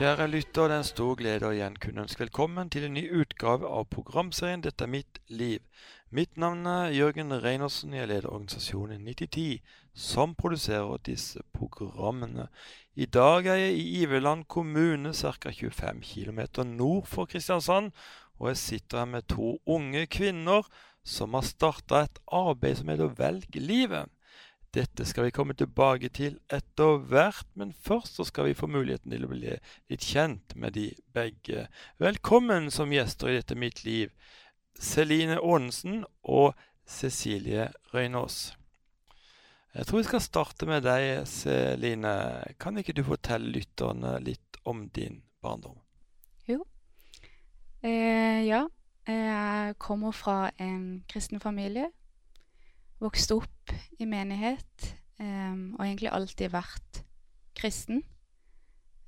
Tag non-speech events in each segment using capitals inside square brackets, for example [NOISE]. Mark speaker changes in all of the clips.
Speaker 1: Kjære lytter, det er en stor glede å igjen kunne ønske velkommen til en ny utgave av programserien 'Dette er mitt liv'. Mitt navn er Jørgen Reinersen. Jeg leder organisasjonen 9010, som produserer disse programmene. I dag er jeg i Iveland kommune, ca. 25 km nord for Kristiansand, og jeg sitter her med to unge kvinner som har starta et arbeid som heter Velg livet. Dette skal vi komme tilbake til etter hvert, men først så skal vi få muligheten til å bli litt kjent med de begge. Velkommen som gjester i dette mitt liv, Celine Aanensen og Cecilie Røynås. Jeg tror vi skal starte med deg, Celine. Kan ikke du fortelle lytterne litt om din barndom?
Speaker 2: Jo. Eh, ja. Jeg kommer fra en kristen familie vokst opp i menighet um, og egentlig alltid vært kristen.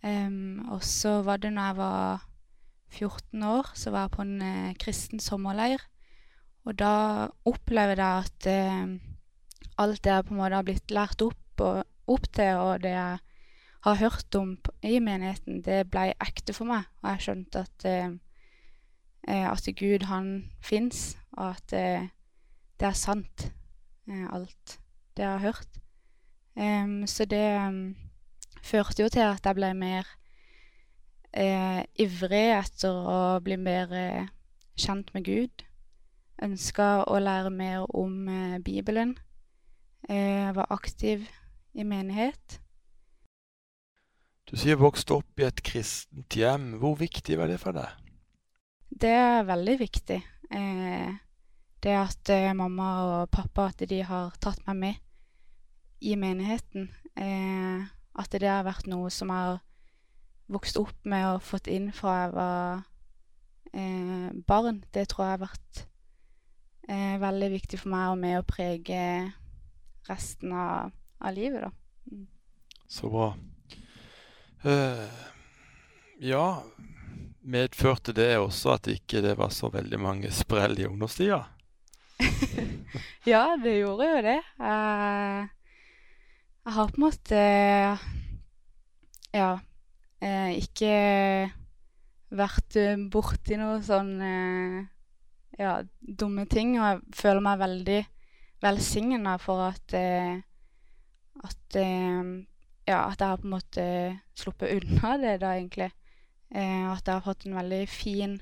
Speaker 2: Um, og så var det når jeg var 14 år, så var jeg på en uh, kristen sommerleir. Og da opplevde jeg at uh, alt det jeg på en måte har blitt lært opp, og, opp til, og det jeg har hørt om i menigheten, det ble ekte for meg. Og jeg skjønte at, uh, at Gud, han fins, og at det er sant alt det jeg har hørt. Så det førte jo til at jeg ble mer eh, ivrig etter å bli mer eh, kjent med Gud. Ønska å lære mer om eh, Bibelen. Jeg eh, var aktiv i menighet.
Speaker 1: Du sier vokste opp i et kristent hjem. Hvor viktig var det for deg?
Speaker 2: Det er veldig viktig. Eh, det at eh, mamma og pappa at de har tatt meg med i menigheten. Eh, at det har vært noe som jeg har vokst opp med og fått inn fra jeg var eh, barn. Det tror jeg har vært eh, veldig viktig for meg og med å prege resten av, av livet, da. Mm.
Speaker 1: Så bra. Uh, ja, medførte det også at ikke det var så veldig mange sprell i ungdomstida?
Speaker 2: Ja, det gjorde jo det. Uh, jeg har på en måte Ja, uh, ikke vært borti noe sånn ja, dumme ting. Og jeg føler meg veldig velsigna for at at ja, at jeg har på en måte sluppet unna [LAUGHS] det, da, egentlig. at jeg har fått en veldig fin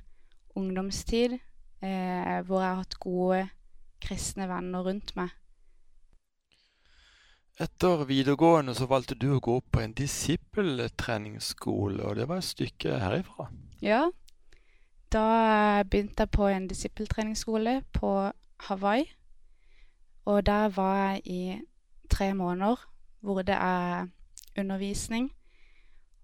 Speaker 2: ungdomstid hvor jeg har hatt gode kristne venner rundt meg.
Speaker 1: Etter videregående så valgte du å gå på en disippeltreningsskole, og det var et stykke herifra.
Speaker 2: Ja. Da begynte jeg på en disippeltreningsskole på Hawaii. Og der var jeg i tre måneder, hvor det er undervisning.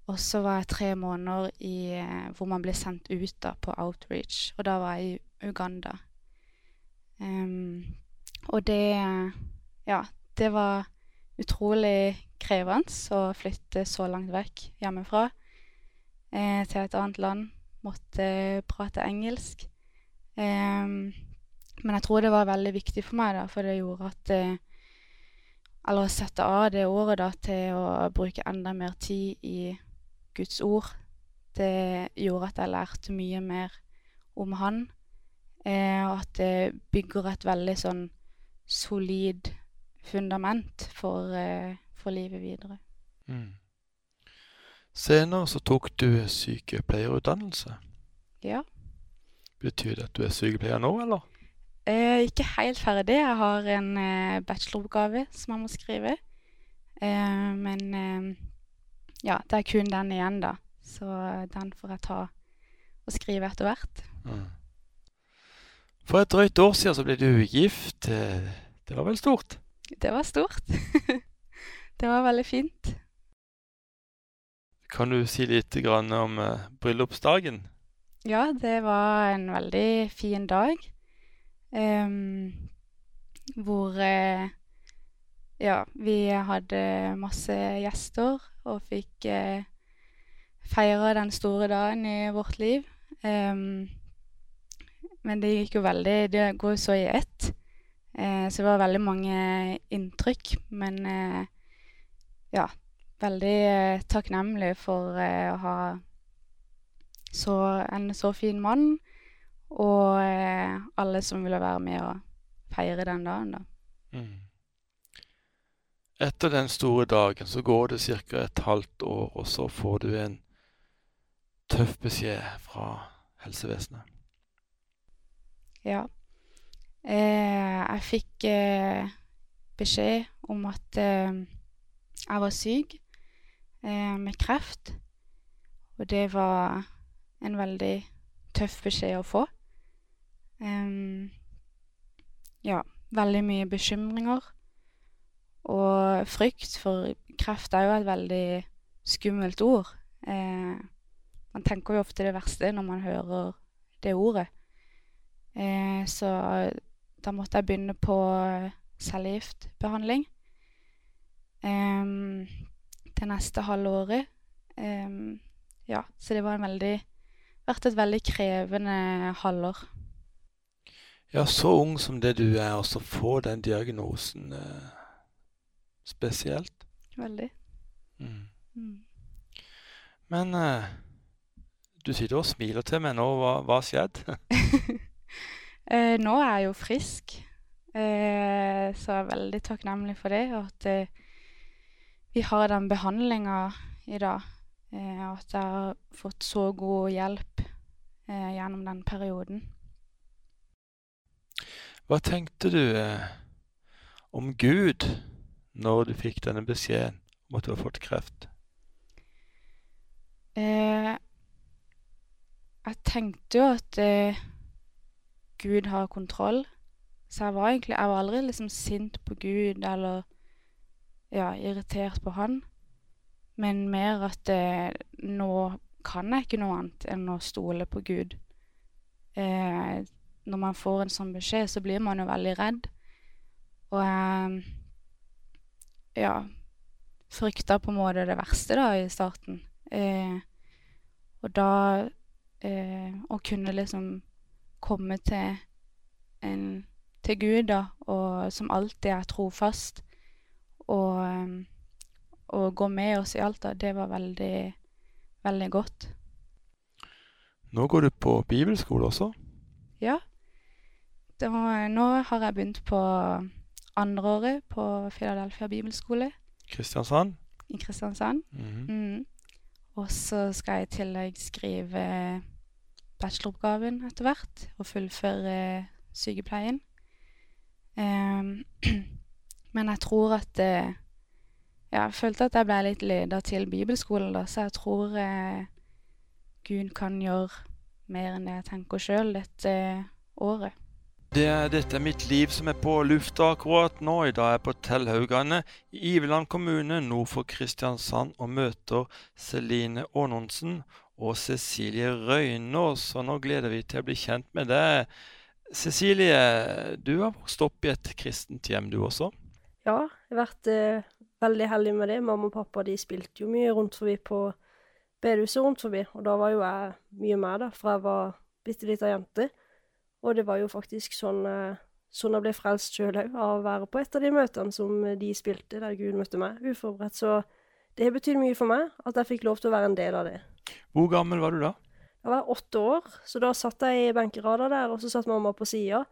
Speaker 2: Og så var jeg tre måneder i, hvor man ble sendt ut da, på outreach, og da var jeg i Uganda. Um, og det Ja, det var utrolig krevende å flytte så langt vekk hjemmefra eh, til et annet land. Måtte prate engelsk. Um, men jeg tror det var veldig viktig for meg, da, for det gjorde at eh, Eller å sette av det året da, til å bruke enda mer tid i Guds ord. Det gjorde at jeg lærte mye mer om Han. Eh, og at det bygger et veldig sånn solid fundament for, eh, for livet videre. Mm.
Speaker 1: Senere så tok du sykepleierutdannelse.
Speaker 2: Ja.
Speaker 1: Betyr det at du er sykepleier nå, eller?
Speaker 2: Eh, ikke helt ferdig. Jeg har en eh, bacheloroppgave som jeg må skrive. Eh, men eh, ja, det er kun den igjen, da. Så den får jeg ta og skrive etter hvert. Mm.
Speaker 1: For et drøyt år siden så ble du gift. Det var vel stort?
Speaker 2: Det var stort. [LAUGHS] det var veldig fint.
Speaker 1: Kan du si litt om uh, bryllupsdagen?
Speaker 2: Ja, det var en veldig fin dag. Um, hvor uh, Ja, vi hadde masse gjester og fikk uh, feire den store dagen i vårt liv. Um, men det gikk jo veldig Det går jo så i ett. Eh, så det var veldig mange inntrykk. Men eh, ja, veldig eh, takknemlig for eh, å ha så en så fin mann, og eh, alle som ville være med og feire den dagen, da.
Speaker 1: Mm. Etter den store dagen så går det ca. et halvt år, og så får du en tøff beskjed fra helsevesenet.
Speaker 2: Ja. Eh, jeg fikk eh, beskjed om at eh, jeg var syk med kreft. Og det var en veldig tøff beskjed å få. Um, ja, veldig mye bekymringer og frykt, for kreft er jo et veldig skummelt ord. Eh, man tenker jo ofte det verste når man hører det ordet. Eh, så da måtte jeg begynne på cellegiftbehandling em, det neste halve året. Ja, så det var en veldig vært et veldig krevende halvår.
Speaker 1: Ja, så ung som det du er, og så få den diagnosen eh, spesielt.
Speaker 2: Veldig.
Speaker 1: Mm.
Speaker 2: Mm.
Speaker 1: Men eh, du sitter og smiler til meg nå. Hva har skjedd? [LAUGHS]
Speaker 2: Eh, nå er jeg jo frisk, eh, så jeg er veldig takknemlig for det. Og at eh, vi har den behandlinga i dag. Eh, og at jeg har fått så god hjelp eh, gjennom den perioden.
Speaker 1: Hva tenkte du eh, om Gud når du fikk denne beskjeden om at du har fått kreft?
Speaker 2: Eh, jeg tenkte jo at eh, Gud har kontroll. Så jeg var egentlig Jeg var aldri liksom sint på Gud eller ja, irritert på han. Men mer at eh, nå kan jeg ikke noe annet enn å stole på Gud. Eh, når man får en sånn beskjed, så blir man jo veldig redd. Og jeg ja, frykta på en måte det verste da i starten. Eh, og da eh, Å kunne liksom komme til en til Gud, da, og som alltid er trofast, og, em, og gå med oss i alt, da, det var veldig, veldig godt.
Speaker 1: Nå går du på bibelskole også.
Speaker 2: Ja. Da, nå har jeg begynt på andreåret på Philadelphia bibelskole
Speaker 1: Kristiansand.
Speaker 2: i Kristiansand.
Speaker 1: Mhm.
Speaker 2: Mm. Og så skal jeg i tillegg skrive bacheloroppgaven etter hvert, og fullføre sykepleien. Em, [CLEARS THROAT] men jeg tror at eh, Ja, jeg følte at jeg ble litt leda til bibelskolen, da, så jeg tror eh, Gud kan gjøre mer enn det jeg tenker sjøl dette året.
Speaker 1: Det er Dette er mitt liv som er på lufta akkurat nå. I dag er jeg på Tellhaugane i Iveland kommune nord for Kristiansand og møter Celine Aanonsen og Cecilie Røynås. Og nå gleder vi til å bli kjent med deg. Cecilie, du har vokst opp i et kristent hjem, du også?
Speaker 3: Ja, jeg har vært eh, veldig heldig med det. Mamma og pappa de spilte jo mye rundt forbi på bedehuset rundt forbi, og da var jo jeg mye med, da, for jeg var bitte lita jente. Og det var jo faktisk sånn, eh, sånn jeg ble frelst sjøl òg, av å være på et av de møtene som de spilte, der Gud møtte meg, uforberedt. Så det har betydd mye for meg at jeg fikk lov til å være en del av det.
Speaker 1: Hvor gammel var du da?
Speaker 3: Jeg var åtte år, så da satt jeg i benkerada der, og så satt mamma på sida.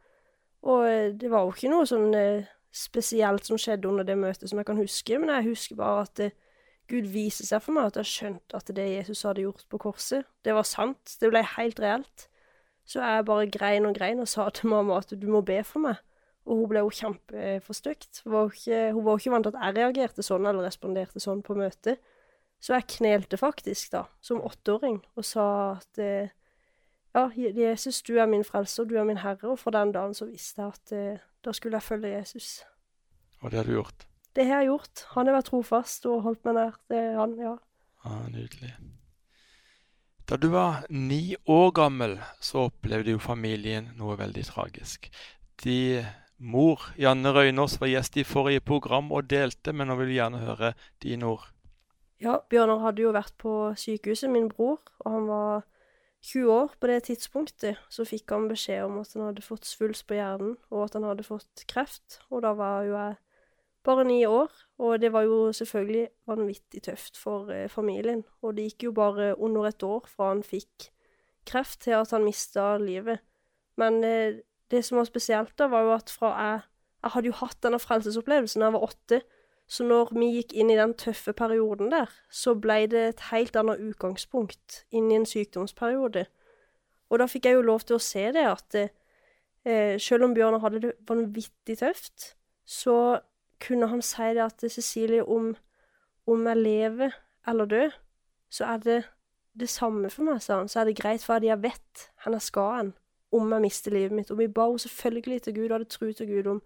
Speaker 3: Og eh, det var jo ikke noe sånn eh, spesielt som skjedde under det møtet som jeg kan huske, men jeg husker bare at eh, Gud viser seg for meg, at jeg skjønte at det Jesus hadde gjort på korset, det var sant. Det ble helt reelt. Så jeg bare grein og grein og sa til mamma at du må be for meg. Og hun ble jo kjempeforstøkt. Hun var jo ikke, ikke vant til at jeg reagerte sånn eller responderte sånn på møtet. Så jeg knelte faktisk, da, som åtteåring, og sa at eh, ja, Jesus, du er min frelser, du er min herre, og fra den dagen så visste jeg at eh, da skulle jeg følge Jesus.
Speaker 1: Og det har du gjort?
Speaker 3: Det har jeg gjort. Han har vært trofast og holdt meg nær. Det er han, ja.
Speaker 1: Ja, Nydelig. Da du var ni år gammel, så opplevde jo familien noe veldig tragisk. De Mor Janne Røynås var gjest i forrige program og delte, men nå vil vi gjerne høre dine ord.
Speaker 3: Ja, Bjørnar hadde jo vært på sykehuset, min bror, og han var 20 år på det tidspunktet. Så fikk han beskjed om at han hadde fått svulst på hjernen, og at han hadde fått kreft. Og da var jo jeg bare ni år, og det var jo selvfølgelig vanvittig tøft for eh, familien. Og det gikk jo bare under et år fra han fikk kreft til at han mista livet. Men eh, det som var spesielt, da, var jo at fra jeg Jeg hadde jo hatt denne frelsesopplevelsen da jeg var åtte. Så når vi gikk inn i den tøffe perioden der, så ble det et helt annet utgangspunkt inn i en sykdomsperiode. Og da fikk jeg jo lov til å se det at eh, selv om Bjørnar hadde det vanvittig tøft, så kunne han si det at Cecilie, om, om jeg lever eller dør, så er det det samme for meg, sa han. Så er det greit, for jeg vet jeg skal hen om jeg mister livet mitt. Og vi ba henne selvfølgelig til Gud, og hadde tro til Gud om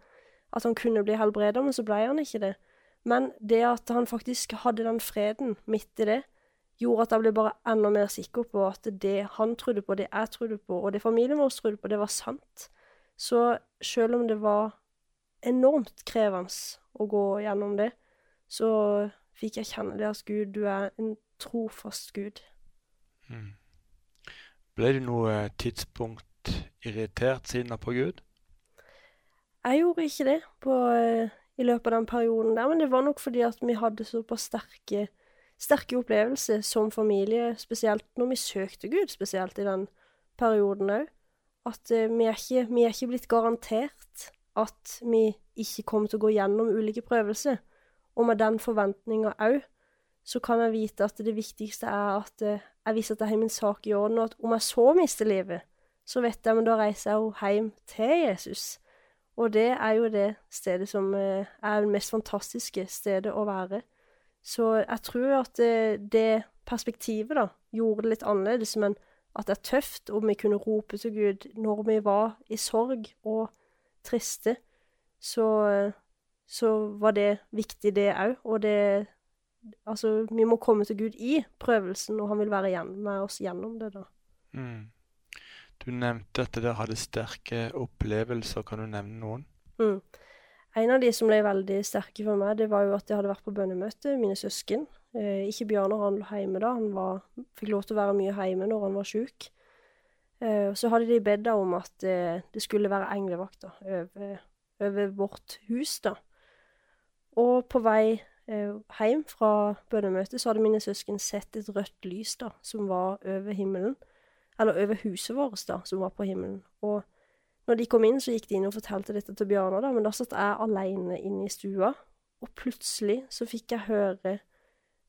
Speaker 3: at han kunne bli helbreda, men så ble han ikke det. Men det at han faktisk hadde den freden midt i det, gjorde at jeg ble bare enda mer sikker på at det han trodde på, det jeg trodde på, og det familien vår trodde på, det var sant. Så selv om det var enormt krevende å gå gjennom det, så fikk jeg kjenne det at Gud, du er en trofast Gud.
Speaker 1: Mm. Ble du noe tidspunkt irritert sinna på Gud?
Speaker 3: Jeg gjorde ikke det på, eh, i løpet av den perioden der, men det var nok fordi at vi hadde såpass sterke, sterke opplevelser som familie, spesielt når vi søkte Gud, spesielt i den perioden òg. At uh, vi, er ikke, vi, er ikke, blitt garantert at vi ikke kommer til å gå gjennom ulike prøvelser. Og med den forventninga òg, så kan jeg vite at det viktigste er at uh, jeg viser at jeg har min sak i orden, og at om jeg så mister livet, så vet jeg, men da reiser jeg jo hjem til Jesus. Og det er jo det stedet som eh, er det mest fantastiske stedet å være. Så jeg tror at det, det perspektivet da, gjorde det litt annerledes, men at det er tøft om vi kunne rope til Gud når vi var i sorg og triste, så, så var det viktig, det òg. Og det Altså, vi må komme til Gud i prøvelsen, og han vil være igjen med oss gjennom det, da.
Speaker 1: Mm. Du nevnte at dere hadde sterke opplevelser. Kan du nevne noen?
Speaker 3: Mm. En av de som ble veldig sterke for meg, det var jo at jeg hadde vært på bønnemøte, mine søsken. Eh, ikke Bjørnar, han lå hjemme da. Han var, fikk lov til å være mye hjemme når han var sjuk. Eh, så hadde de bedt om at eh, det skulle være englevakter over, over, vårt hus, da. Og på vei eh, hjem fra bønnemøtet så hadde mine søsken sett et rødt lys da, som var over himmelen. Eller over huset vårt, da, som var på himmelen. Og når de kom inn, så gikk de inn og fortalte dette til Bjørnar, da, men da satt jeg aleine inne i stua, og plutselig så fikk jeg høre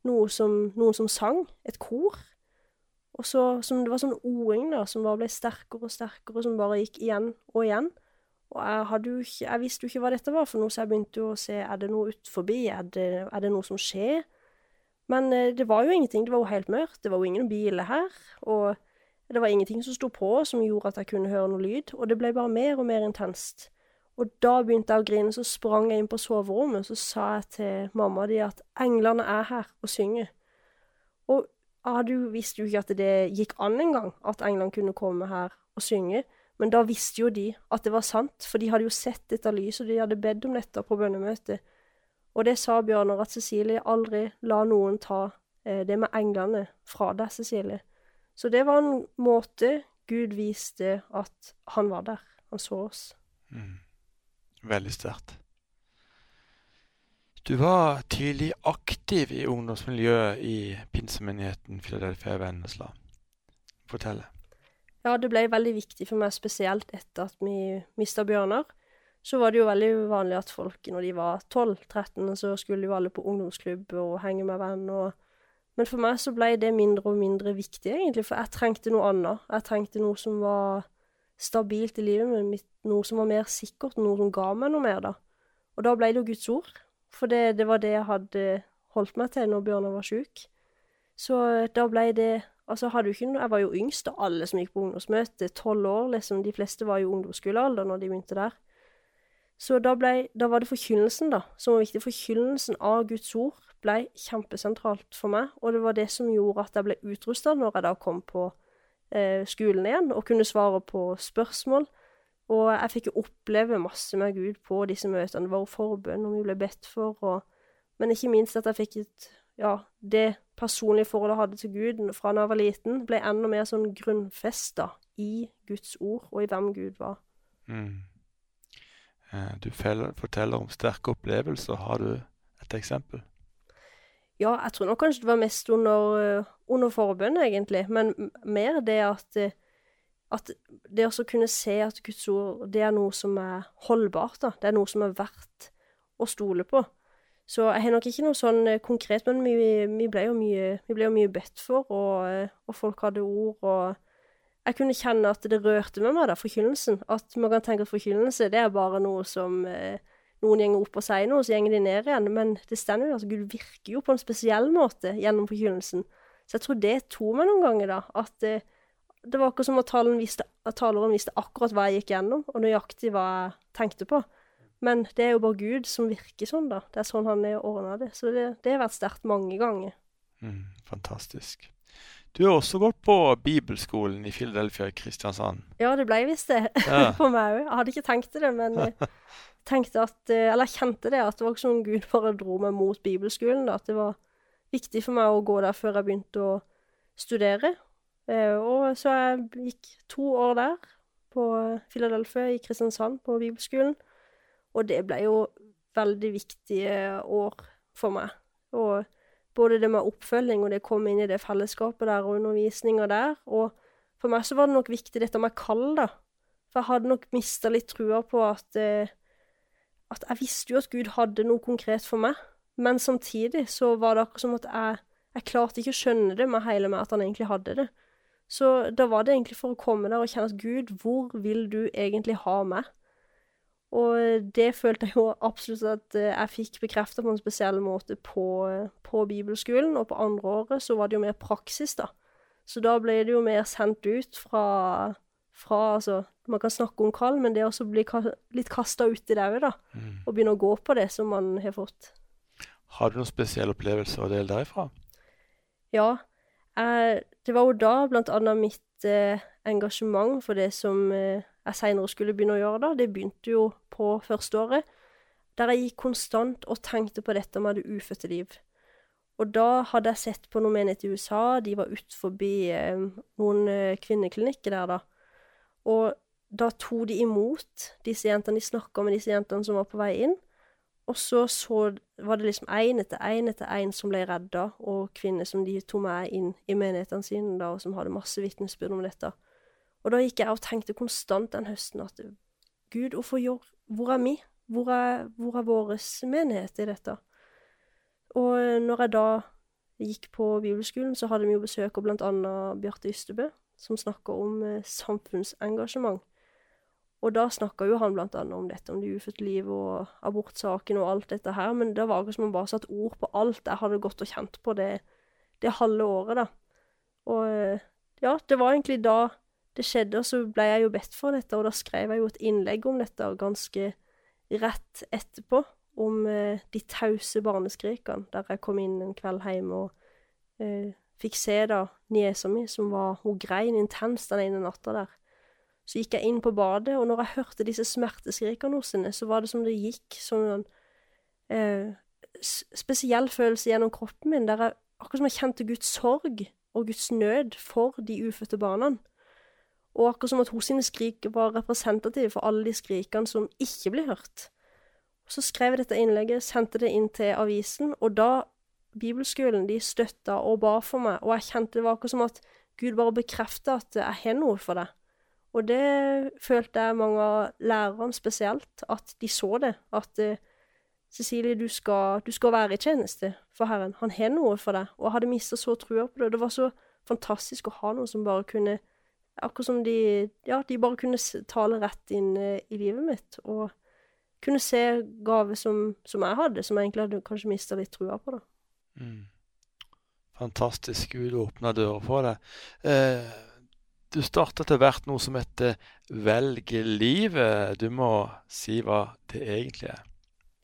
Speaker 3: noe som, noen som sang, et kor. Og så, som Det var sånn o-ing da, som bare ble sterkere og sterkere, som bare gikk igjen og igjen. Og jeg, hadde jo ikke, jeg visste jo ikke hva dette var for noe, så jeg begynte jo å se er det noe ut forbi, er er det noe som skjer? Men eh, det var jo ingenting, det var jo helt mørkt, det var jo ingen biler her. og det var ingenting som sto på som gjorde at jeg kunne høre noe lyd, og det ble bare mer og mer intenst. Og da begynte jeg å grine, så sprang jeg inn på soverommet, så sa jeg til mamma di at englene er her og synger. Og jeg jo, visste jo ikke at det gikk an engang, at englene kunne komme her og synge. Men da visste jo de at det var sant, for de hadde jo sett dette lyset, og de hadde bedt om dette på bønnemøtet. Og det sa Bjørnar, at Cecilie aldri la noen ta eh, det med englene fra deg, Cecilie. Så det var en måte Gud viste at han var der. Han så oss.
Speaker 1: Mm. Veldig sterkt. Du var tidlig aktiv i ungdomsmiljøet i pinsemenigheten Philadelphia Vennesla. Fortell.
Speaker 3: Ja, det ble veldig viktig for meg, spesielt etter at vi mista Bjørnar. Så var det jo veldig vanlig at folk når de var 12-13, så skulle jo alle på ungdomsklubb og henge med venner. Men for meg så ble det mindre og mindre viktig, egentlig, for jeg trengte noe annet. Jeg trengte noe som var stabilt i livet mitt, noe som var mer sikkert, noe som ga meg noe mer, da. Og da ble det jo Guds ord, for det, det var det jeg hadde holdt meg til når Bjørnar var sjuk. Så da ble det Altså, hadde jo ikke noe Jeg var jo yngst av alle som gikk på ungdomsmøte, tolv år, liksom. De fleste var jo ungdomsskolealder når de begynte der. Så da, ble, da var det forkynnelsen, da, som var viktig. Forkynnelsen av Guds ord ble kjempesentralt for meg, og det var det som gjorde at jeg ble utrusta når jeg da kom på eh, skolen igjen og kunne svare på spørsmål. Og jeg fikk jo oppleve masse med Gud på disse møtene. Det var jo forbønn, og vi ble bedt for, og Men ikke minst at jeg fikk et Ja, det personlige forholdet jeg hadde til Gud fra da jeg var liten, ble enda mer sånn grunnfesta i Guds ord og i hvem Gud var.
Speaker 1: Mm. Eh, du forteller om sterke opplevelser. Har du et eksempel?
Speaker 3: Ja, jeg tror nok kanskje det var mest under, eh, under forbønn, egentlig. Men mer det at, eh, at det å kunne se at Guds ord, det er noe som er holdbart, da. Det er noe som er verdt å stole på. Så jeg har nok ikke noe sånn konkret, men vi, vi ble jo mye, mye bedt for, og, og folk hadde ord, og jeg kunne kjenne at det rørte med meg, da, forkynnelsen. At man kan tenke at forkynnelse, det er bare noe som eh, noen gjenger opp og sier noe, så gjenger de ned igjen. Men det stender jo, altså Gud virker jo på en spesiell måte gjennom forkynnelsen. Så jeg tror det tok meg noen ganger, da. At eh, det var akkurat som at visste, at taleren visste akkurat hva jeg gikk gjennom, og nøyaktig hva jeg tenkte på. Men det er jo bare Gud som virker sånn, da. Det er sånn han har ordna det. Så det, det har vært sterkt mange ganger.
Speaker 1: Mm, fantastisk. Du har også gått på bibelskolen i Philadelphia i Kristiansand.
Speaker 3: Ja, det ble visst det. [LAUGHS]
Speaker 1: Ja.
Speaker 3: på meg òg. Jeg hadde ikke tenkt det, men jeg [LAUGHS] tenkte at, eh, eller jeg kjente det, at det var ikke sånn Gud bare dro meg mot bibelskolen. Da. At det var viktig for meg å gå der før jeg begynte å studere. Eh, Og så jeg gikk to år der, på Philadelphia i Kristiansand, på bibelskolen. Og det ble jo veldig viktige år for meg. Og både det med oppfølging og det å komme inn i det fellesskapet der og undervisninga der. Og for meg så var det nok viktig dette med kall, da. For jeg hadde nok mista litt trua på at eh, At jeg visste jo at Gud hadde noe konkret for meg, men samtidig så var det akkurat som at jeg Jeg klarte ikke å skjønne det med hele meg at han egentlig hadde det. Så da var det egentlig for å komme der og kjenne at Gud, hvor vil du egentlig ha meg? Og det følte jeg jo absolutt at eh, jeg fikk bekrefta på en spesiell måte på, eh, på bibelskolen, og på andre året så var det jo mer praksis, da. Så da ble det jo mer sendt ut fra, fra altså, Man kan snakke om kall, men det også bli ka litt kasta uti det òg, da.
Speaker 1: Mm.
Speaker 3: Og begynne å gå på det som man har fått.
Speaker 1: Har du noen spesielle opplevelser å dele derifra?
Speaker 3: Ja, jeg, det var jo da blant annet mitt eh, engasjement for det som eh, jeg seinere skulle begynne å gjøre, da. Det begynte jo på førsteåret, der jeg gikk konstant og tenkte på dette med det ufødte liv. Og da hadde jeg sett på noen menigheter i USA, de var ut forbi eh, noen eh, kvinneklinikker der, da. Og da tok de imot disse jentene, de snakka med disse jentene som var på vei inn. Og så, så var det liksom én etter én etter én som ble redda, og kvinner som de tok med inn i menighetene sine, da, og som hadde masse vitnesbyrd om dette. Og da gikk jeg og tenkte konstant den høsten at Gud, hvorfor gjør Hvor er vi? Hvor er, hvor er vår menighet i dette? Og når jeg da gikk på bibelskolen, så hadde vi jo besøk av annet Bjarte Ystebø, som snakker om eh, samfunnsengasjement. Og da snakka jo han blant annet om dette, om det ufødte liv og abortsaken og alt dette her, men det var akkurat som han bare satte ord på alt jeg hadde gått og kjent på det, det halve året, da. Og ja, det var egentlig da det skjedde, og så ble jeg jo bedt for dette, og da skrev jeg jo et innlegg om dette ganske rett etterpå, om eh, de tause barneskrikene, der jeg kom inn en kveld hjemme og eh, fikk se da niesa mi, som var Hun grein intenst den ene natta der. Så gikk jeg inn på badet, og når jeg hørte disse smerteskrikene hos henne, så var det som det gikk som en eh, spesiell følelse gjennom kroppen min, der jeg akkurat som jeg kjente Guds sorg og Guds nød for de ufødte barna. Og akkurat som at hun sine skrik var representative for alle de skrikene som ikke blir hørt. Så skrev jeg dette innlegget, sendte det inn til avisen, og da bibelskolen de støtta og ba for meg, og jeg kjente det var akkurat som at Gud bare bekrefta at jeg har noe for deg. Og det følte jeg mange av lærerne spesielt, at de så det. At eh, Cecilie, du skal, du skal være i tjeneste for Herren. Han har noe for deg. Og jeg hadde mista så trua på det. Det var så fantastisk å ha noen som bare kunne Akkurat som de Ja, de bare kunne tale rett inn eh, i livet mitt. Og kunne se gaver som, som jeg hadde, som jeg egentlig hadde kanskje mista litt trua på, da.
Speaker 1: Mm. Fantastisk. Gud åpna dører for deg. Eh, du starta etter hvert noe som heter Velg livet. Du må si hva det egentlig er.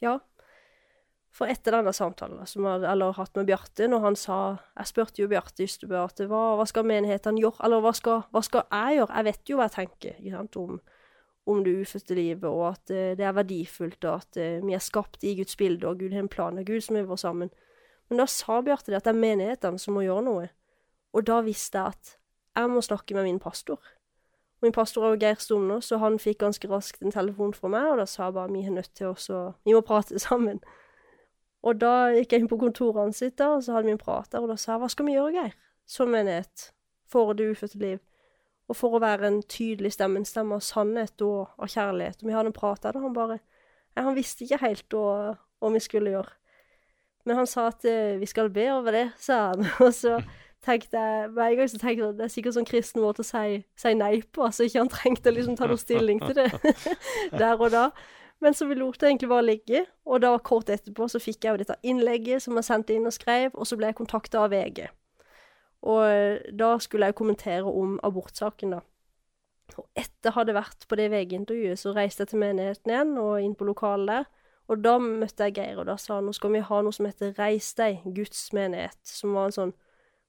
Speaker 3: Ja. For etter denne samtalen som jeg hadde hatt med Bjarte, når han sa Jeg spurte jo Bjarte Ystebø at hva, hva skal menighetene gjøre, eller hva skal, hva skal jeg gjøre? Jeg vet jo hva jeg tenker sant, om, om det ufødte livet, og at eh, det er verdifullt, og at eh, vi er skapt i Guds bilde, og Gud har en plan, er Gud som er vår sammen. Men da sa Bjarte det at det er menighetene som må gjøre noe. Og da visste jeg at jeg må snakke med min pastor. Min pastor er jo Geir Stumner, så han fikk ganske raskt en telefon fra meg, og da sa jeg bare vi er nødt til å prate [LAUGHS] sammen. Og da gikk jeg inn på kontoret hans og så hadde vi en prat der, og da sa jeg hva skal vi gjøre, Geir, som menighet, for det ufødte liv? Og for å være en tydelig stemme, en stemme av sannhet og av kjærlighet. Og vi hadde en prat der, og han bare ja, Han visste ikke helt hva, vi skulle gjøre. Men han sa at eh, vi skal be over det, sa han. [LAUGHS] Og så tenkte jeg med en gang så tenkte jeg det er sikkert sånn kristen måte å si, si nei på, altså ikke han trengte liksom ta noe stilling til det [LAUGHS] der og da. Men så vi lot det egentlig bare ligge, og da kort etterpå så fikk jeg jo dette innlegget som jeg sendte inn og skrev, og så ble jeg kontakta av VG. Og eh, da skulle jeg kommentere om abortsaken, da. Og etter jeg hadde vært på det VG-intervjuet, så reiste jeg til menigheten igjen, og inn på lokalet der. Og da møtte jeg Geir, og da sa han nå skal vi ha noe som heter Reis deg, Guds menighet, som var en sånn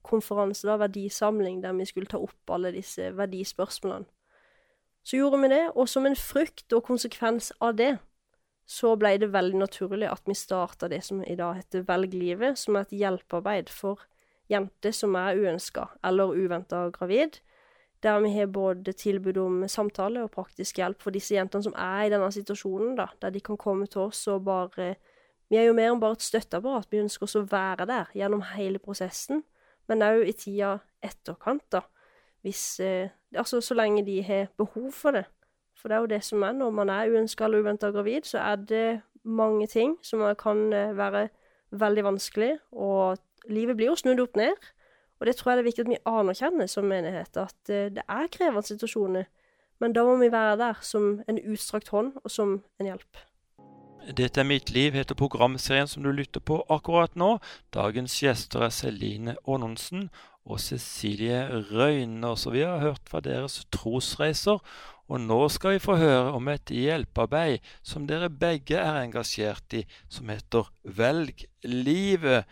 Speaker 3: konferanse, da, verdisamling, der vi skulle ta opp alle disse verdispørsmålene. Så gjorde vi det, og som en frykt og konsekvens av det, så ble det veldig naturlig at vi starta det som i dag heter Velg livet, som er et hjelpearbeid for jenter som er uønska eller uventa gravid, der vi har både tilbud om samtale og praktisk hjelp for disse jentene som er i denne situasjonen, da, der de kan komme til oss og bare Vi er jo mer enn bare et støtteapparat, vi ønsker oss å være der gjennom hele prosessen, men òg i tida etterkant, da. Hvis eh, Altså så lenge de har behov for det. For det er jo det som er når man er uønska eller uventa gravid, så er det mange ting som kan eh, være veldig vanskelig, og livet blir jo snudd opp ned. Og det tror jeg det er viktig at vi anerkjenner som menighet, at uh, det er krevende situasjoner. Men da må vi være der som en utstrakt hånd og som en hjelp.
Speaker 1: Dette er Mitt liv, heter programserien som du lytter på akkurat nå. Dagens gjester er Celine Aanonsen og Cecilie Røyner. Så vi har hørt fra deres trosreiser, og nå skal vi få høre om et hjelpearbeid som dere begge er engasjert i, som heter Velg livet.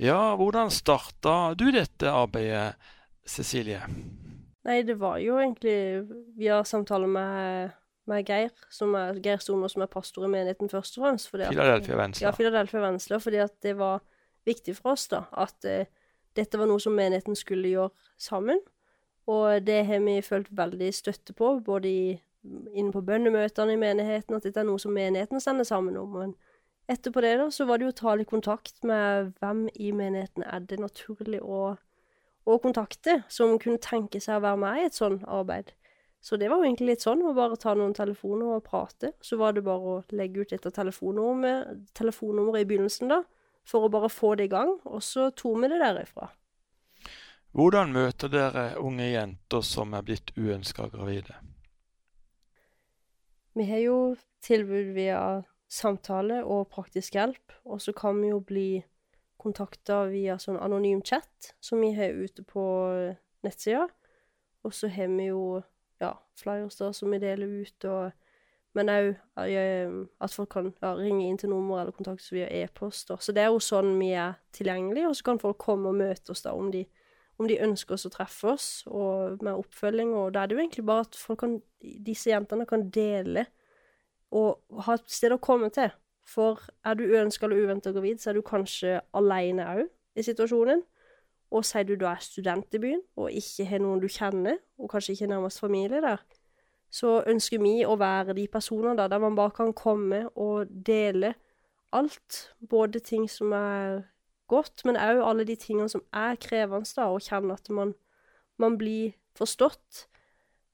Speaker 1: Ja, hvordan starta du dette arbeidet, Cecilie?
Speaker 3: Nei, det var jo egentlig via samtaler med, med Geir, som er, Geir Stoner, som er pastor i menigheten først og fremst.
Speaker 1: Philadelphia Venstre.
Speaker 3: Ja, Philadelphia Venstre, fordi at det var viktig for oss, da. At eh, dette var noe som menigheten skulle gjøre sammen. Og det har vi følt veldig støtte på, både inne på bønnemøtene i menigheten, at dette er noe som menigheten sender sammen om. Men Etterpå det da, så var det jo å ta litt kontakt med hvem i menigheten er det naturlig å, å kontakte, som kunne tenke seg å være med i et sånn arbeid. Så det var jo egentlig litt sånn, å bare ta noen telefoner og prate. Så var det bare å legge ut dette telefonnummeret, telefonnummeret i begynnelsen, da, for å bare få det i gang, og så tok vi det derifra.
Speaker 1: Hvordan møter dere unge jenter som er blitt uønska gravide?
Speaker 3: Vi har jo tilbud via samtale og praktisk hjelp. Og så kan vi jo bli kontakta via sånn anonym chat som vi har ute på nettsida. Og så har vi jo ja, flyers da som vi deler ut, og men òg at folk kan ja, ringe inn til nummer eller kontaktes via e-post. Så det er jo sånn vi er tilgjengelige, og så kan folk komme og møte oss da om de, om de ønsker oss å treffe oss, og med oppfølging. Og da er det jo egentlig bare at kan, disse jentene kan dele og ha et sted å komme til. For er du uønska eller uventa gravid, så er du kanskje aleine òg i situasjonen. Og sier du da er student i byen, og ikke har noen du kjenner, og kanskje ikke nærmest familie der, så ønsker vi å være de personene der, der man bare kan komme og dele alt. Både ting som er godt, men òg alle de tingene som er krevende, da, og kjenne at man, man blir forstått.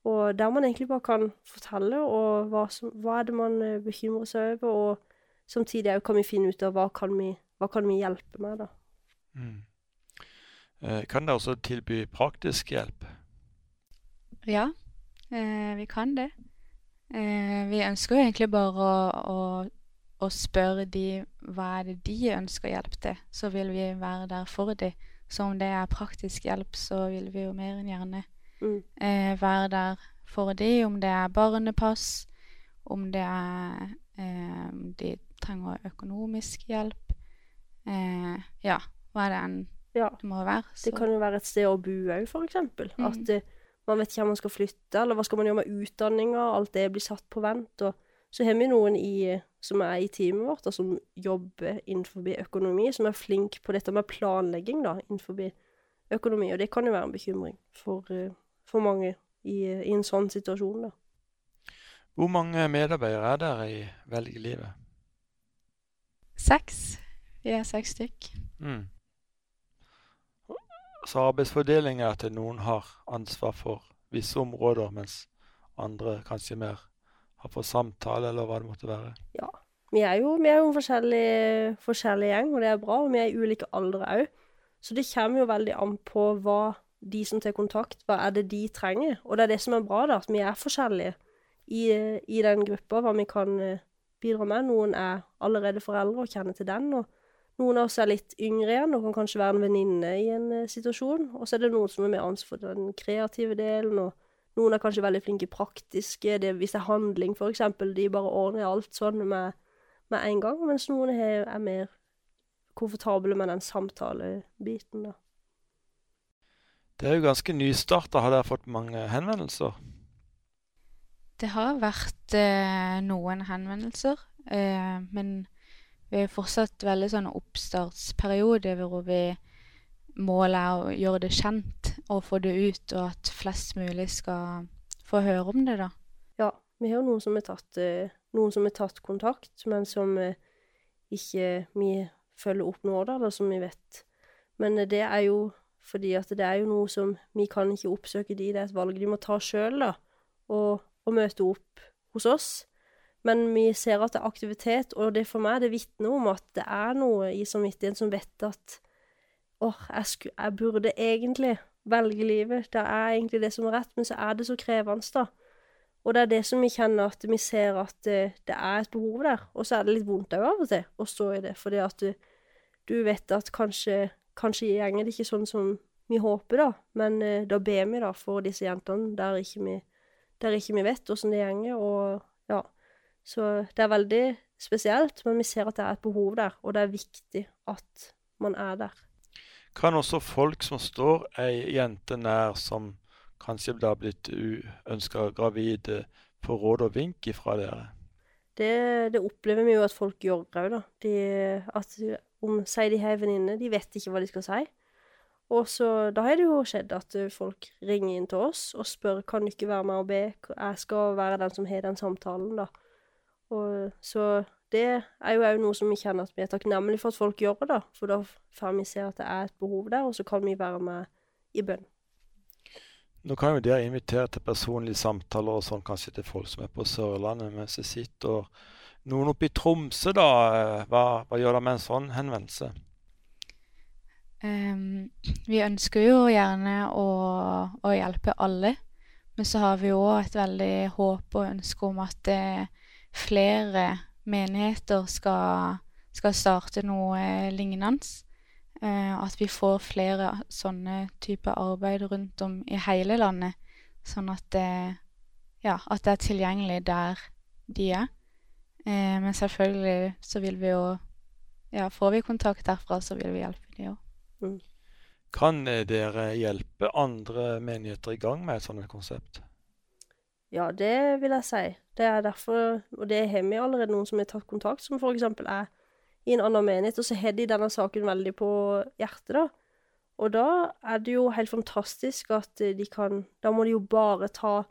Speaker 3: Og der man egentlig bare kan fortelle, og hva, som, hva er det man eh, bekymrer seg over, og samtidig òg kan vi finne ut av hva kan vi, hva kan vi hjelpe med, da. Mm.
Speaker 1: Eh, kan dere også tilby praktisk hjelp?
Speaker 2: Ja, vi kan det. Eh, vi ønsker jo egentlig bare å, å, å, spørre de hva er det de ønsker hjelp til. Så vil vi være der for de. Så om det er praktisk hjelp, så vil vi jo mer enn gjerne Mm. Eh, være der for de, om det er barnepass, om det er eh, de trenger økonomisk hjelp. Eh, ja, hva er det enn ja. det må være.
Speaker 3: Så. Det kan jo være et sted å bo òg, eksempel. Mm. At uh, man vet ikke hvor man skal flytte, eller hva skal man gjøre med utdanninga. Alt det blir satt på vent. Og så har vi noen i, som er i teamet vårt, og som jobber innenfor økonomi, som er flink på dette med planlegging da, innenfor økonomi. Og det kan jo være en bekymring for, uh, for mange i, i en sånn situasjon. da.
Speaker 1: Hvor mange medarbeidere er der i Velg livet?
Speaker 2: Seks. Vi er seks stykk.
Speaker 1: Mm. Så arbeidsfordeling er at noen har ansvar for visse områder, mens andre kanskje mer har for samtale, eller hva det måtte være.
Speaker 3: Ja. Vi er jo, vi er jo en forskjellig, forskjellig gjeng, og det er bra. Og vi er i ulike aldre òg. Så det kommer jo veldig an på hva de som tar kontakt, hva er det de trenger. Og det er det som er bra, da, at vi er forskjellige i, i den gruppa, hva vi kan eh, bidra med. Noen er allerede foreldre og kjenner til den. og noen av oss er litt yngre igjen og kan kanskje være en venninne i en uh, situasjon. Og så er det noen som er mer ansvar for den kreative delen, og noen er kanskje veldig flinke praktiske. Det, hvis det er handling, eksempel, de bare ordner alt sånn med, med en gang. Mens noen er, er mer komfortable med den samtalebiten, da.
Speaker 1: Det er jo ganske nystarta. Har dere fått mange henvendelser?
Speaker 2: Det har vært eh, noen henvendelser, eh, men vi er fortsatt veldig sånn oppstartsperiode hvor vi målet er å gjøre det kjent og få det ut, og at flest mulig skal få høre om det, da.
Speaker 3: Ja, vi har jo noen som har tatt, eh, tatt kontakt, men som eh, ikke vi følger opp nå, da, da, som vi vet. Men eh, det er jo fordi at det er jo noe som vi kan ikke oppsøke de, det er et valg de må ta sjøl, da, og, og møte opp hos oss. Men vi ser at det er aktivitet, og det for meg det vitner om at det er noe i samvittigheten som vet at åh, jeg, jeg, burde egentlig velge livet. Det er egentlig det som er rett, men så er det så krevende, da. Og det er det som vi kjenner at vi ser at det, det er et behov der. Og så er det litt vondt òg av og til å stå i det, fordi at du, du vet at kanskje, kanskje gjenger det ikke sånn som vi håper, da. Men eh, da ber vi da for disse jentene der ikke vi, der ikke vi vet åssen det gjenger, og. Så det er veldig spesielt, men vi ser at det er et behov der, og det er viktig at man er der.
Speaker 1: Kan også folk som står ei jente nær som kanskje blir blitt uønska gravid, få råd og vink ifra dere?
Speaker 3: Det, det, opplever vi jo at folk gjør òg, da. De, at om sier de har ei venninne, de vet ikke hva de skal si. Og så Da har det jo skjedd at folk ringer inn til oss og spør kan du ikke være med og be. Jeg skal være den som har den samtalen, da. Og, så det er jo òg noe som vi kjenner at vi er takknemlige for at folk gjør det, da. For da får vi se at det er et behov der, og så kan vi være med i bønn.
Speaker 1: Nå kan jo dere invitere til personlige samtaler og sånn, kanskje til folk som er på Sørlandet, mens de sitter noen oppe i Tromsø, da. Hva, hva gjør dere med en sånn henvendelse?
Speaker 2: Um, vi ønsker jo gjerne å, å, hjelpe alle, men så har vi òg et veldig håp og ønske om at det, flere menigheter skal, skal starte noe lignende. Eh, at vi får flere sånne typer arbeid rundt om i hele landet. Sånn at det, ja, at det er tilgjengelig der de er. Eh, men selvfølgelig så vil vi jo Ja, får vi kontakt derfra, så vil vi hjelpe de òg. Mm.
Speaker 1: Kan eh, dere hjelpe andre menigheter i gang med et sånt konsept?
Speaker 3: Ja, det vil jeg si. Det er derfor, og det har vi allerede noen som har tatt kontakt, som f.eks. er i en annen menighet, og så har de denne saken veldig på hjertet, da. Og da er det jo helt fantastisk at de kan Da må de jo bare ta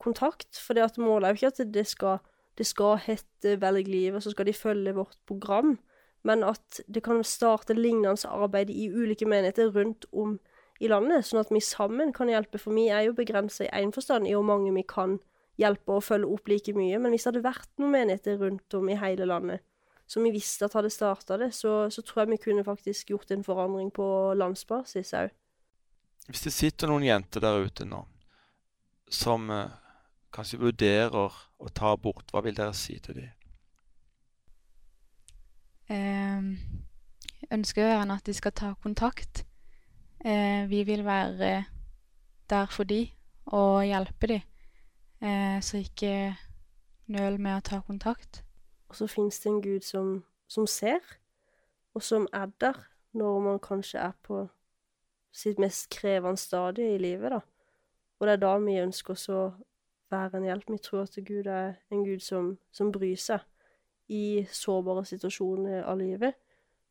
Speaker 3: kontakt, for det at målet er jo ikke at det skal, det skal hete Velg livet, så skal de følge vårt program, men at det kan starte lignende arbeid i ulike menigheter rundt om i landet, sånn at vi sammen kan hjelpe. For vi er jo begrensa i én forstand i hvor mange vi kan hjelpe og følge opp like mye. Men hvis det hadde vært noen menigheter rundt om i hele landet som vi visste at hadde starta det, så, så, tror jeg vi kunne faktisk gjort en forandring på landsbasis òg.
Speaker 1: Hvis det sitter noen jenter der ute nå som eh, kanskje vurderer å ta abort, hva vil dere si til dem?
Speaker 2: Eh, jeg ønsker gjerne at de skal ta kontakt. Eh, vi vil være der for de og hjelpe de, eh, så ikke nøl med å ta kontakt.
Speaker 3: Og så fins det en Gud som, som, ser, og som er der når man kanskje er på sitt mest krevende stadie i livet, da. Og det er da vi ønsker å være en hjelp. Vi tror at Gud er en Gud som, som bryr seg i sårbare situasjoner av livet.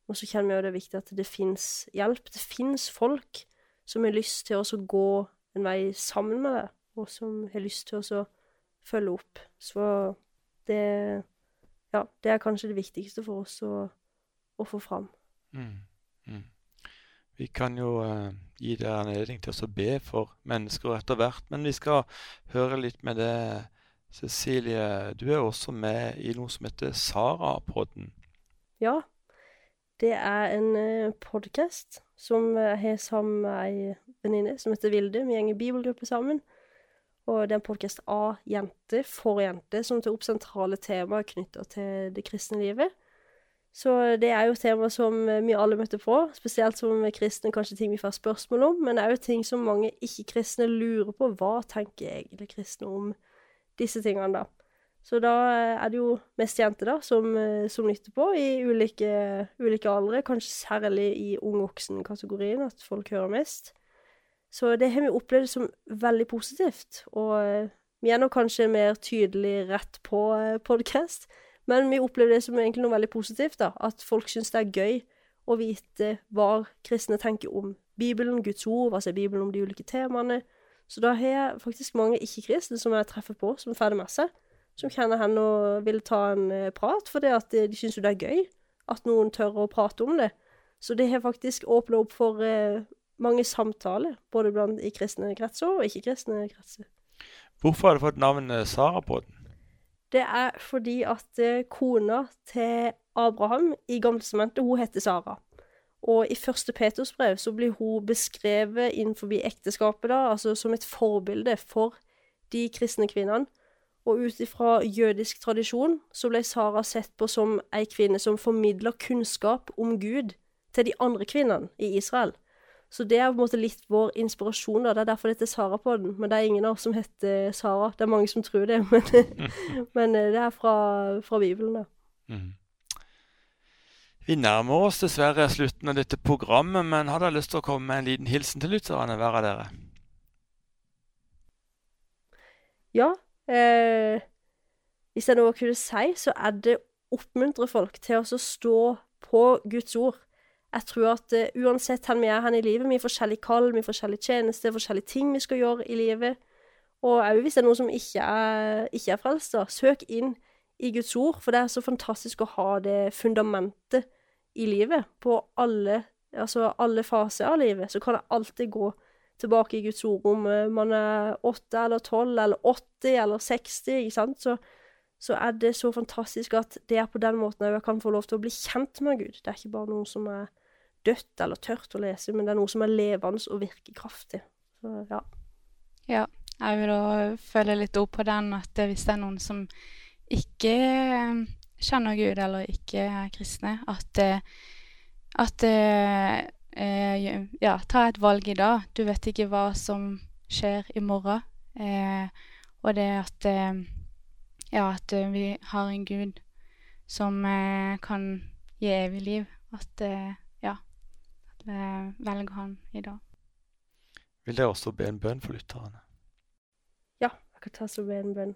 Speaker 3: Og så kjenner vi jo det er viktig at det fins hjelp. Det fins folk som har lyst til å gå en vei sammen med deg, og som har lyst til å følge opp. Så det Ja, det er kanskje det viktigste for oss å, å få fram.
Speaker 1: Mm. Mm. Vi kan jo uh, gi deg anledning til å be for mennesker etter hvert, men vi skal høre litt med det. Cecilie, du er også med i noe som heter Sara-podden.
Speaker 3: Ja, det er en uh, podkast som jeg har sammen med ei venninne som heter Vilde. Vi går i bibelgruppe sammen. Og det er en podkast av jenter for jenter, som tar opp sentrale temaer knytta til det kristne livet. Så det er jo tema som vi alle møter på, spesielt som kristne, kanskje ting vi får spørsmål om, men òg ting som mange ikke-kristne lurer på. Hva tenker egentlig kristne om disse tingene, da? Så da er det jo mest jenter, da, som, som nytter på, i ulike, ulike aldre. Kanskje særlig i ung voksen-kategorien, at folk hører mest. Så det har vi opplevd som veldig positivt. Og vi er nå kanskje mer tydelig rett på eh, podkast. Men vi opplever det som egentlig noe veldig positivt, da. At folk syns det er gøy å vite hva kristne tenker om Bibelen, Guds ord, hva sier Bibelen om de ulike temaene. Så da har jeg faktisk mange ikke-kristne som jeg treffer på, som får det med seg. Som kjenner henne og vil ta en uh, prat, fordi at de, de syns jo det er gøy at noen tør å prate om det. Så det har faktisk åpna opp for uh, mange samtaler, både blant i kristne kretser og ikke-kristne kretser.
Speaker 1: Hvorfor har du fått navnet Sara på den?
Speaker 3: Det er fordi at eh, kona til Abraham i Gamletestamentet, hun heter Sara. Og i første Peters brev så blir hun beskrevet innenfor ekteskapet, da, altså som et forbilde for de kristne kvinnene. Og ut ifra jødisk tradisjon så ble Sara sett på som ei kvinne som formidler kunnskap om Gud til de andre kvinnene i Israel. Så det er på en måte litt vår inspirasjon. da, Det er derfor det heter Sara på den. Men det er ingen av oss som heter Sara. Det er mange som tror det, [LAUGHS] men, men eh, det er fra, fra Bibelen, da. Mm.
Speaker 1: Vi nærmer oss dessverre slutten av dette programmet, men har dere lyst til å komme med en liten hilsen til lytterne, hver av dere?
Speaker 3: Ja. Eh, hvis jeg kunne si, så er det oppmuntre folk til å stå på Guds ord. Jeg tror at uh, uansett hvor vi er hen i livet, vi har forskjellige kall, vi har forskjellige tjenester, forskjellige ting vi skal gjøre i livet. Og òg hvis det er noen som ikke er, ikke er frelst, da, søk inn i Guds ord, for det er så fantastisk å ha det fundamentet i livet. På alle, altså alle faser av livet så kan det alltid gå tilbake i Guds ord om uh, man er åtte eller tolv eller 80 eller 60, ikke. Så, så er det så fantastisk at det er på den måten jeg kan få lov til å bli kjent med Gud. Det er ikke bare noe som er dødt eller tørt å lese, men det er noe som er levende og virker kraftig. Så, ja.
Speaker 2: ja. Jeg vil da følge litt opp på den at hvis det er noen som ikke eh, kjenner Gud eller ikke er kristne, at, eh, at eh, ja, ta et valg i dag. Du vet ikke hva som skjer i morgen. Eh, og det at eh, ja, at vi har en Gud som eh, kan gi evig liv. At Eh, velger han i dag.
Speaker 1: Vil dere også be en bønn for lytterne?
Speaker 3: Ja, jeg kan ta så be en bønn.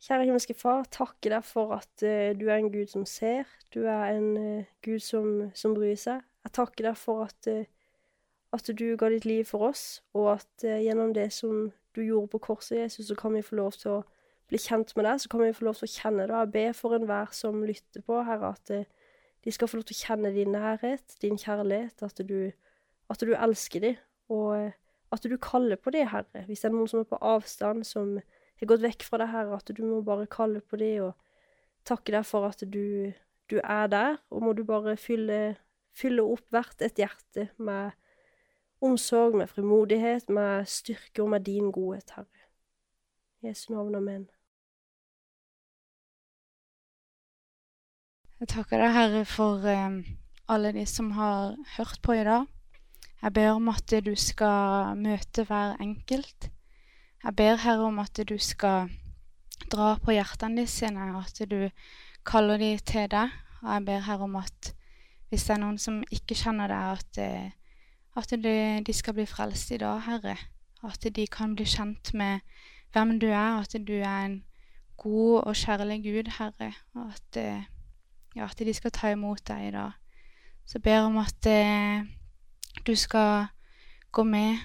Speaker 3: Kjære himmelske Far, takker deg for at uh, du er en Gud som ser. Du er en uh, Gud som, som, bryr seg. Jeg takker deg for at, uh, at du ga ditt liv for oss, og at gjennom det som du gjorde på korset, Jesus, så kan vi få lov til å bli kjent med deg, så kan vi få lov til å kjenne deg. Jeg ber for enhver som lytter på, Herre, at de skal få lov til å kjenne din nærhet, din kjærlighet, at du, at du elsker dem, og eh, at du kaller på det, Herre. Hvis det er noen som er på avstand, som har gått vekk fra deg, Herre, at du må bare kalle på det og takke deg for at du, du er der, og må du bare fylle, fylle opp hvert et hjerte med omsorg, med frimodighet, med styrke og med din godhet, Herre. Jesu navn, amen.
Speaker 2: Jeg takker deg, Herre, for um, alle de som har hørt på i dag. Jeg ber om at du skal møte hver enkelt. Jeg ber, Herre, om at du skal dra på hjertene sine, at du kaller dem til deg. Og jeg ber, Herre, om at hvis det er noen som ikke kjenner deg, at, eh, at de, de, skal bli frelst i dag, Herre. At de kan bli kjent med hvem du er, at du er en god og kjærlig Gud, Herre. Og at eh, ja, at de skal ta imot deg i dag. Så jeg ber om at eh, du skal gå med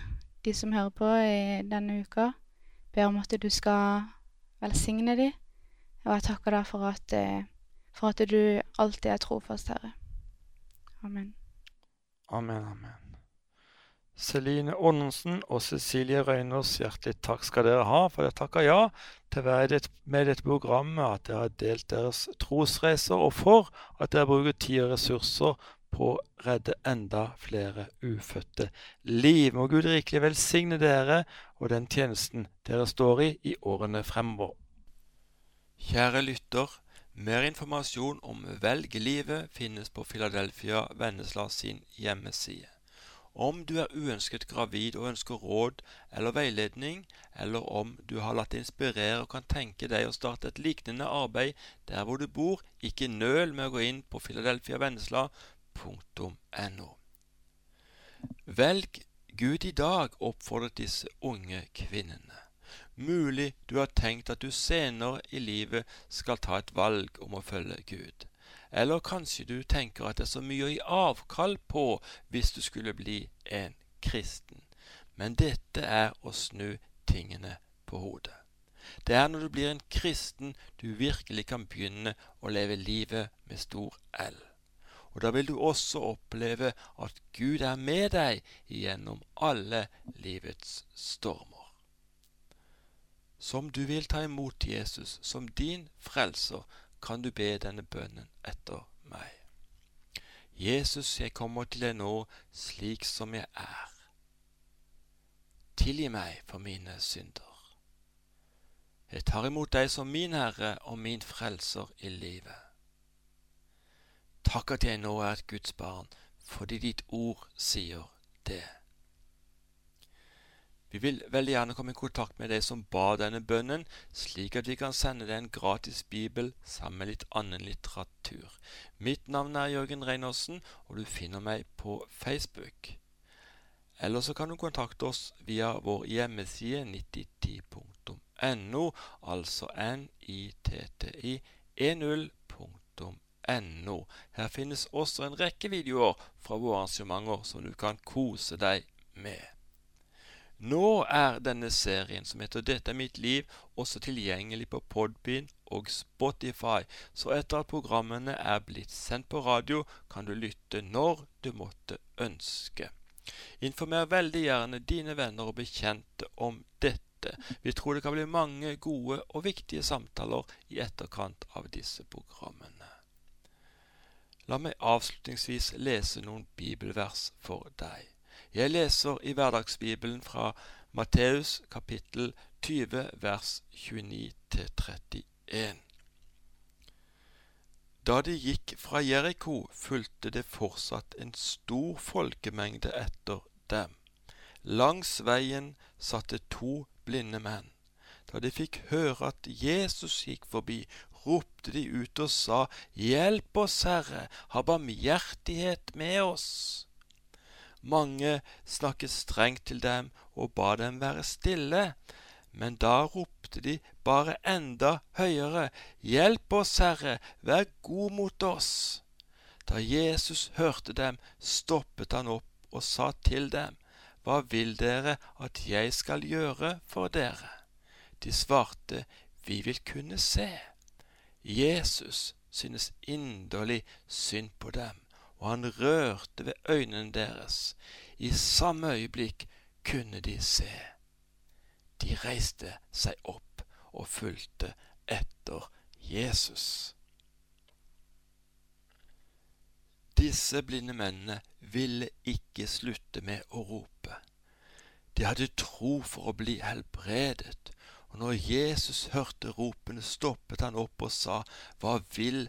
Speaker 2: de som hører på i denne uka. Jeg ber om at du skal velsigne dem. Og jeg takker deg for at for at du alltid er trofast, Herre. Amen.
Speaker 1: Amen, amen. Celine Aanonsen og Cecilie Røynås, hjertelig takk skal dere ha, for dere takker ja til å være med i dette programmet, at dere har delt deres trosreiser, og for at dere bruker tid og ressurser på å redde enda flere ufødte liv. Må Gud rikelig velsigne dere og den tjenesten dere står i i årene fremover. Kjære lytter, mer informasjon om Velg livet finnes på Philadelphia Vennesla sin hjemmeside. Om du er uønsket gravid og ønsker råd eller veiledning, eller om du har latt deg inspirere og kan tenke deg å starte et lignende arbeid der hvor du bor, ikke nøl med å gå inn på philadelphiavennesla.no. Velg Gud i dag, oppfordret disse unge kvinnene. Mulig du har tenkt at du senere i livet skal ta et valg om å følge Gud. Eller kanskje du tenker at det er så mye å gi avkall på hvis du skulle bli en kristen. Men dette er å snu tingene på hodet. Det er når du blir en kristen du virkelig kan begynne å leve livet med stor L. Og da vil du også oppleve at Gud er med deg gjennom alle livets stormer. Som du vil ta imot Jesus som din frelser, kan du be denne bønnen etter meg. Jesus, jeg kommer til deg nå slik som jeg er. Tilgi meg for mine synder. Jeg tar imot deg som min Herre og min Frelser i livet. Takk at jeg nå er et Guds barn, fordi ditt ord sier det. Vi vil veldig gjerne komme i kontakt med deg som ba denne bønnen, slik at vi kan sende deg en gratis bibel sammen med litt annen litteratur. Mitt navn er Jørgen Reinersen, og du finner meg på Facebook. Eller så kan du kontakte oss via vår hjemmeside 9010.no, altså nitti10.no. Her finnes også en rekke videoer fra våre arrangementer som du kan kose deg med. Nå er denne serien som heter Dette er mitt liv, også tilgjengelig på Podbean og Spotify, så etter at programmene er blitt sendt på radio, kan du lytte når du måtte ønske. Informer veldig gjerne dine venner og bekjente om dette. Vi tror det kan bli mange gode og viktige samtaler i etterkant av disse programmene. La meg avslutningsvis lese noen bibelvers for deg. Jeg leser i Hverdagsbibelen fra Matteus kapittel 20 vers 29 31. Da de gikk fra Jeriko, fulgte det fortsatt en stor folkemengde etter dem. Langs veien satt det to blinde menn. Da de fikk høre at Jesus gikk forbi, ropte de ut og sa, Hjelp oss, Herre, ha barmhjertighet med oss. Mange snakket strengt til dem og ba dem være stille, men da ropte de bare enda høyere, Hjelp oss, Herre, vær god mot oss. Da Jesus hørte dem, stoppet han opp og sa til dem, Hva vil dere at jeg skal gjøre for dere? De svarte, Vi vil kunne se. Jesus synes inderlig synd på dem og han rørte ved øynene deres. I samme øyeblikk kunne de se. De reiste seg opp og fulgte etter Jesus. Disse blinde mennene ville ikke slutte med å rope. De hadde tro for å bli helbredet, og når Jesus hørte ropene, stoppet han opp og sa, Hva vil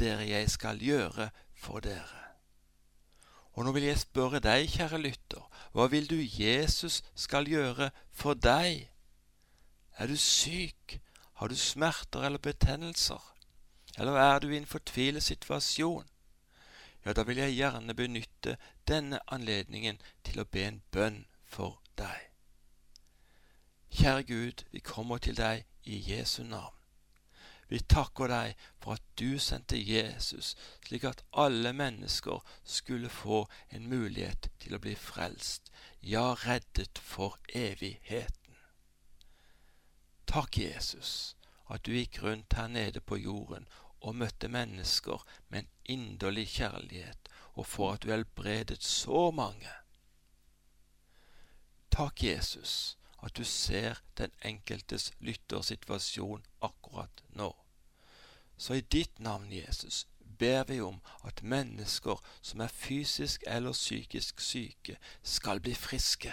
Speaker 1: dere jeg skal gjøre for dere? Og nå vil jeg spørre deg, kjære lytter, hva vil du Jesus skal gjøre for deg? Er du syk? Har du smerter eller betennelser? Eller er du i en fortvilet situasjon? Ja, da vil jeg gjerne benytte denne anledningen til å be en bønn for deg. Kjære Gud, vi kommer til deg i Jesu navn. Vi takker deg for at du sendte Jesus, slik at alle mennesker skulle få en mulighet til å bli frelst, ja, reddet for evigheten. Takk, Jesus, at du gikk rundt her nede på jorden og møtte mennesker med en inderlig kjærlighet, og for at du helbredet så mange. Takk, Jesus, at du ser den enkeltes lyttersituasjon akkurat nå. Så i ditt navn, Jesus, ber vi om at mennesker som er fysisk eller psykisk syke, skal bli friske.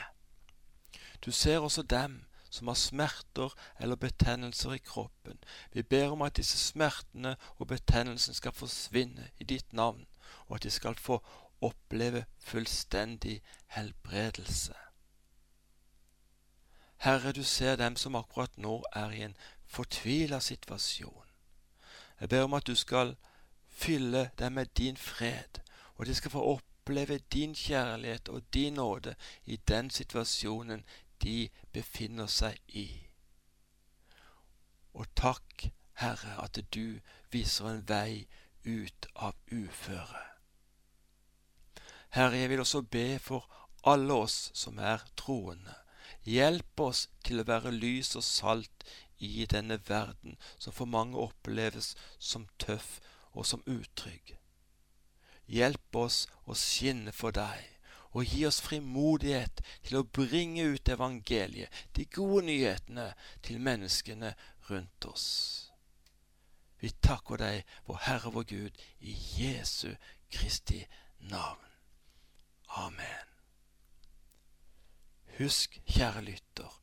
Speaker 1: Du ser også dem som har smerter eller betennelser i kroppen. Vi ber om at disse smertene og betennelsen skal forsvinne i ditt navn, og at de skal få oppleve fullstendig helbredelse. Herre, du ser dem som akkurat nå er i en fortvila situasjon. Jeg ber om at du skal fylle dem med din fred, og de skal få oppleve din kjærlighet og din nåde i den situasjonen de befinner seg i. Og takk, Herre, at du viser en vei ut av uføre. Herre, jeg vil også be for alle oss som er troende. Hjelp oss til å være lys og salt i denne verden som for mange oppleves som tøff og som utrygg. Hjelp oss å skinne for deg og gi oss frimodighet til å bringe ut evangeliet, de gode nyhetene, til menneskene rundt oss. Vi takker deg, vår Herre vår Gud, i Jesu Kristi navn. Amen. Husk, kjære lytter,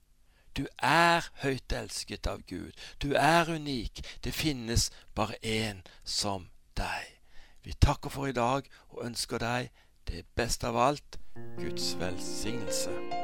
Speaker 1: du er høyt elsket av Gud. Du er unik. Det finnes bare én som deg. Vi takker for i dag og ønsker deg det beste av alt Guds velsignelse.